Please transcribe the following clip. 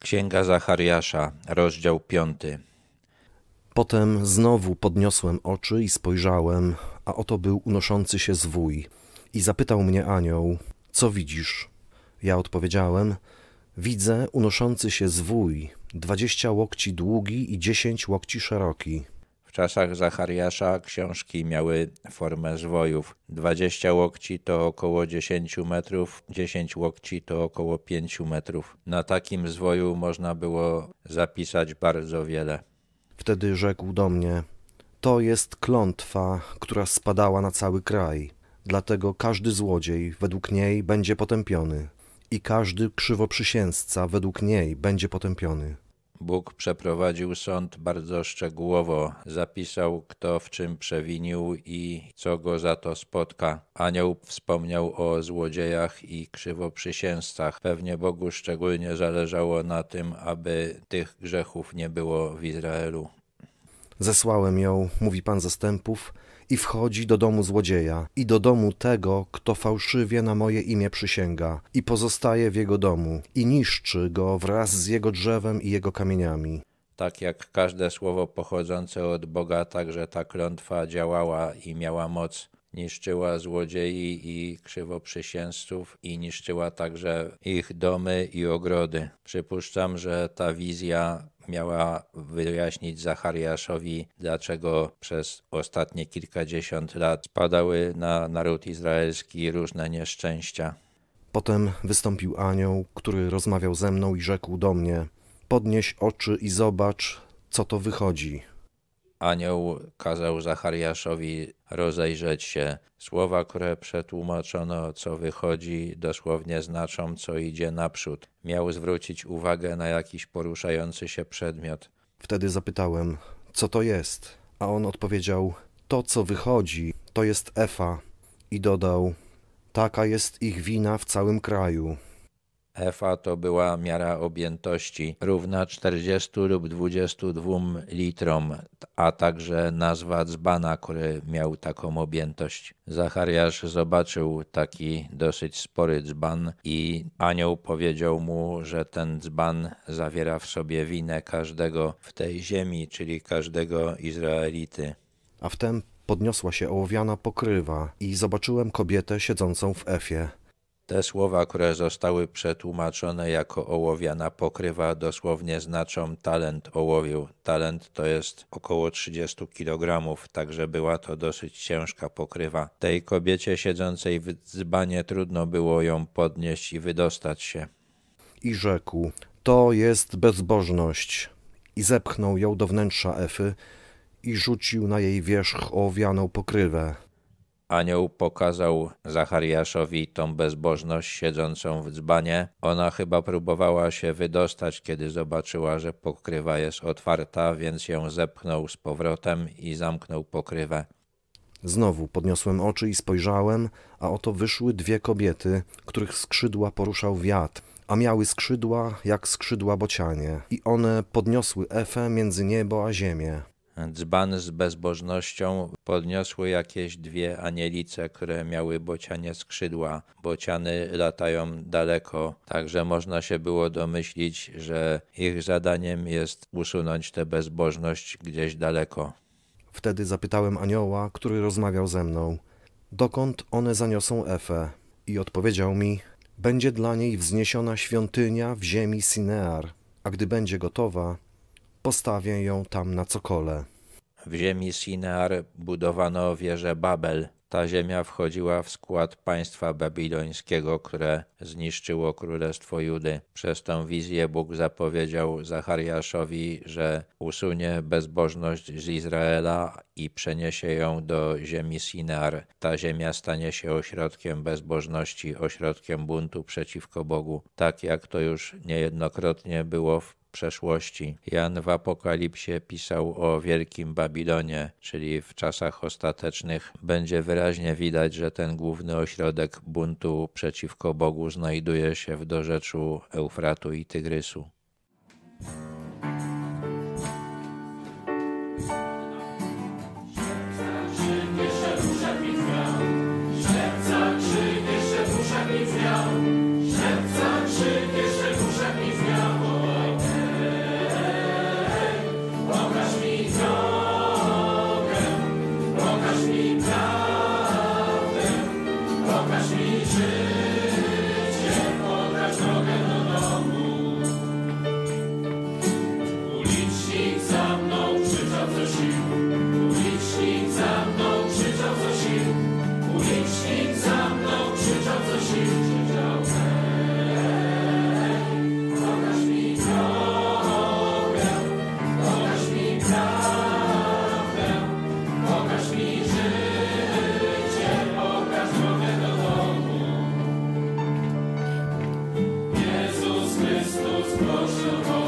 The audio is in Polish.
Księga Zachariasza, rozdział piąty. Potem znowu podniosłem oczy i spojrzałem, a oto był unoszący się zwój. I zapytał mnie anioł, co widzisz? Ja odpowiedziałem, widzę unoszący się zwój, dwadzieścia łokci długi i dziesięć łokci szeroki. W czasach Zachariasza książki miały formę zwojów. 20 łokci to około 10 metrów, 10 łokci to około 5 metrów. Na takim zwoju można było zapisać bardzo wiele. Wtedy rzekł do mnie, to jest klątwa, która spadała na cały kraj. Dlatego każdy złodziej według niej będzie potępiony i każdy krzywoprzysięzca według niej będzie potępiony. Bóg przeprowadził sąd bardzo szczegółowo, zapisał kto w czym przewinił i co go za to spotka. Anioł wspomniał o złodziejach i krzywoprzysięzcach. Pewnie Bogu szczególnie zależało na tym, aby tych grzechów nie było w Izraelu. Zesłałem ją, mówi Pan zastępów, i wchodzi do domu złodzieja i do domu tego, kto fałszywie na moje imię przysięga i pozostaje w jego domu i niszczy go wraz z jego drzewem i jego kamieniami. Tak jak każde słowo pochodzące od Boga, także ta klątwa działała i miała moc. Niszczyła złodziei i krzywoprzysięzców i niszczyła także ich domy i ogrody. Przypuszczam, że ta wizja miała wyjaśnić Zachariaszowi, dlaczego przez ostatnie kilkadziesiąt lat spadały na naród izraelski różne nieszczęścia. Potem wystąpił anioł, który rozmawiał ze mną i rzekł do mnie: Podnieś oczy i zobacz, co to wychodzi. Anioł kazał Zachariaszowi rozejrzeć się. Słowa, które przetłumaczono, co wychodzi, dosłownie znaczą, co idzie naprzód. Miał zwrócić uwagę na jakiś poruszający się przedmiot. Wtedy zapytałem, co to jest? A on odpowiedział: To, co wychodzi, to jest Efa. I dodał: Taka jest ich wina w całym kraju. Efa to była miara objętości równa 40 lub 22 litrom, a także nazwa dzbana, który miał taką objętość. Zachariasz zobaczył taki dosyć spory dzban i anioł powiedział mu, że ten dzban zawiera w sobie winę każdego w tej ziemi, czyli każdego Izraelity. A wtem podniosła się ołowiana pokrywa i zobaczyłem kobietę siedzącą w Efie. Te słowa, które zostały przetłumaczone jako ołowiana pokrywa, dosłownie znaczą talent ołowiu. Talent to jest około 30 kg, także była to dosyć ciężka pokrywa. Tej kobiecie siedzącej w dzbanie trudno było ją podnieść i wydostać się. I rzekł: To jest bezbożność. I zepchnął ją do wnętrza Efy i rzucił na jej wierzch ołowianą pokrywę. Anioł pokazał Zachariaszowi tą bezbożność siedzącą w dzbanie. Ona chyba próbowała się wydostać, kiedy zobaczyła, że pokrywa jest otwarta, więc ją zepchnął z powrotem i zamknął pokrywę. Znowu podniosłem oczy i spojrzałem, a oto wyszły dwie kobiety, których skrzydła poruszał wiatr, a miały skrzydła jak skrzydła bocianie, i one podniosły Efę między niebo a ziemię. Dzban z bezbożnością podniosły jakieś dwie anielice, które miały bocianie skrzydła. Bociany latają daleko, także można się było domyślić, że ich zadaniem jest usunąć tę bezbożność gdzieś daleko. Wtedy zapytałem anioła, który rozmawiał ze mną, dokąd one zaniosą Efę. I odpowiedział mi, będzie dla niej wzniesiona świątynia w ziemi Sinear, a gdy będzie gotowa, postawię ją tam na cokole. W ziemi Sinear budowano wieżę Babel. Ta ziemia wchodziła w skład państwa babilońskiego, które zniszczyło królestwo Judy. Przez tę wizję Bóg zapowiedział Zachariaszowi, że usunie bezbożność z Izraela i przeniesie ją do ziemi Sinear. Ta ziemia stanie się ośrodkiem bezbożności, ośrodkiem buntu przeciwko Bogu, tak jak to już niejednokrotnie było w przeszłości. Jan w Apokalipsie pisał o Wielkim Babilonie, czyli w czasach ostatecznych będzie wyraźnie widać, że ten główny ośrodek buntu przeciwko Bogu znajduje się w dorzeczu Eufratu i Tygrysu. the road.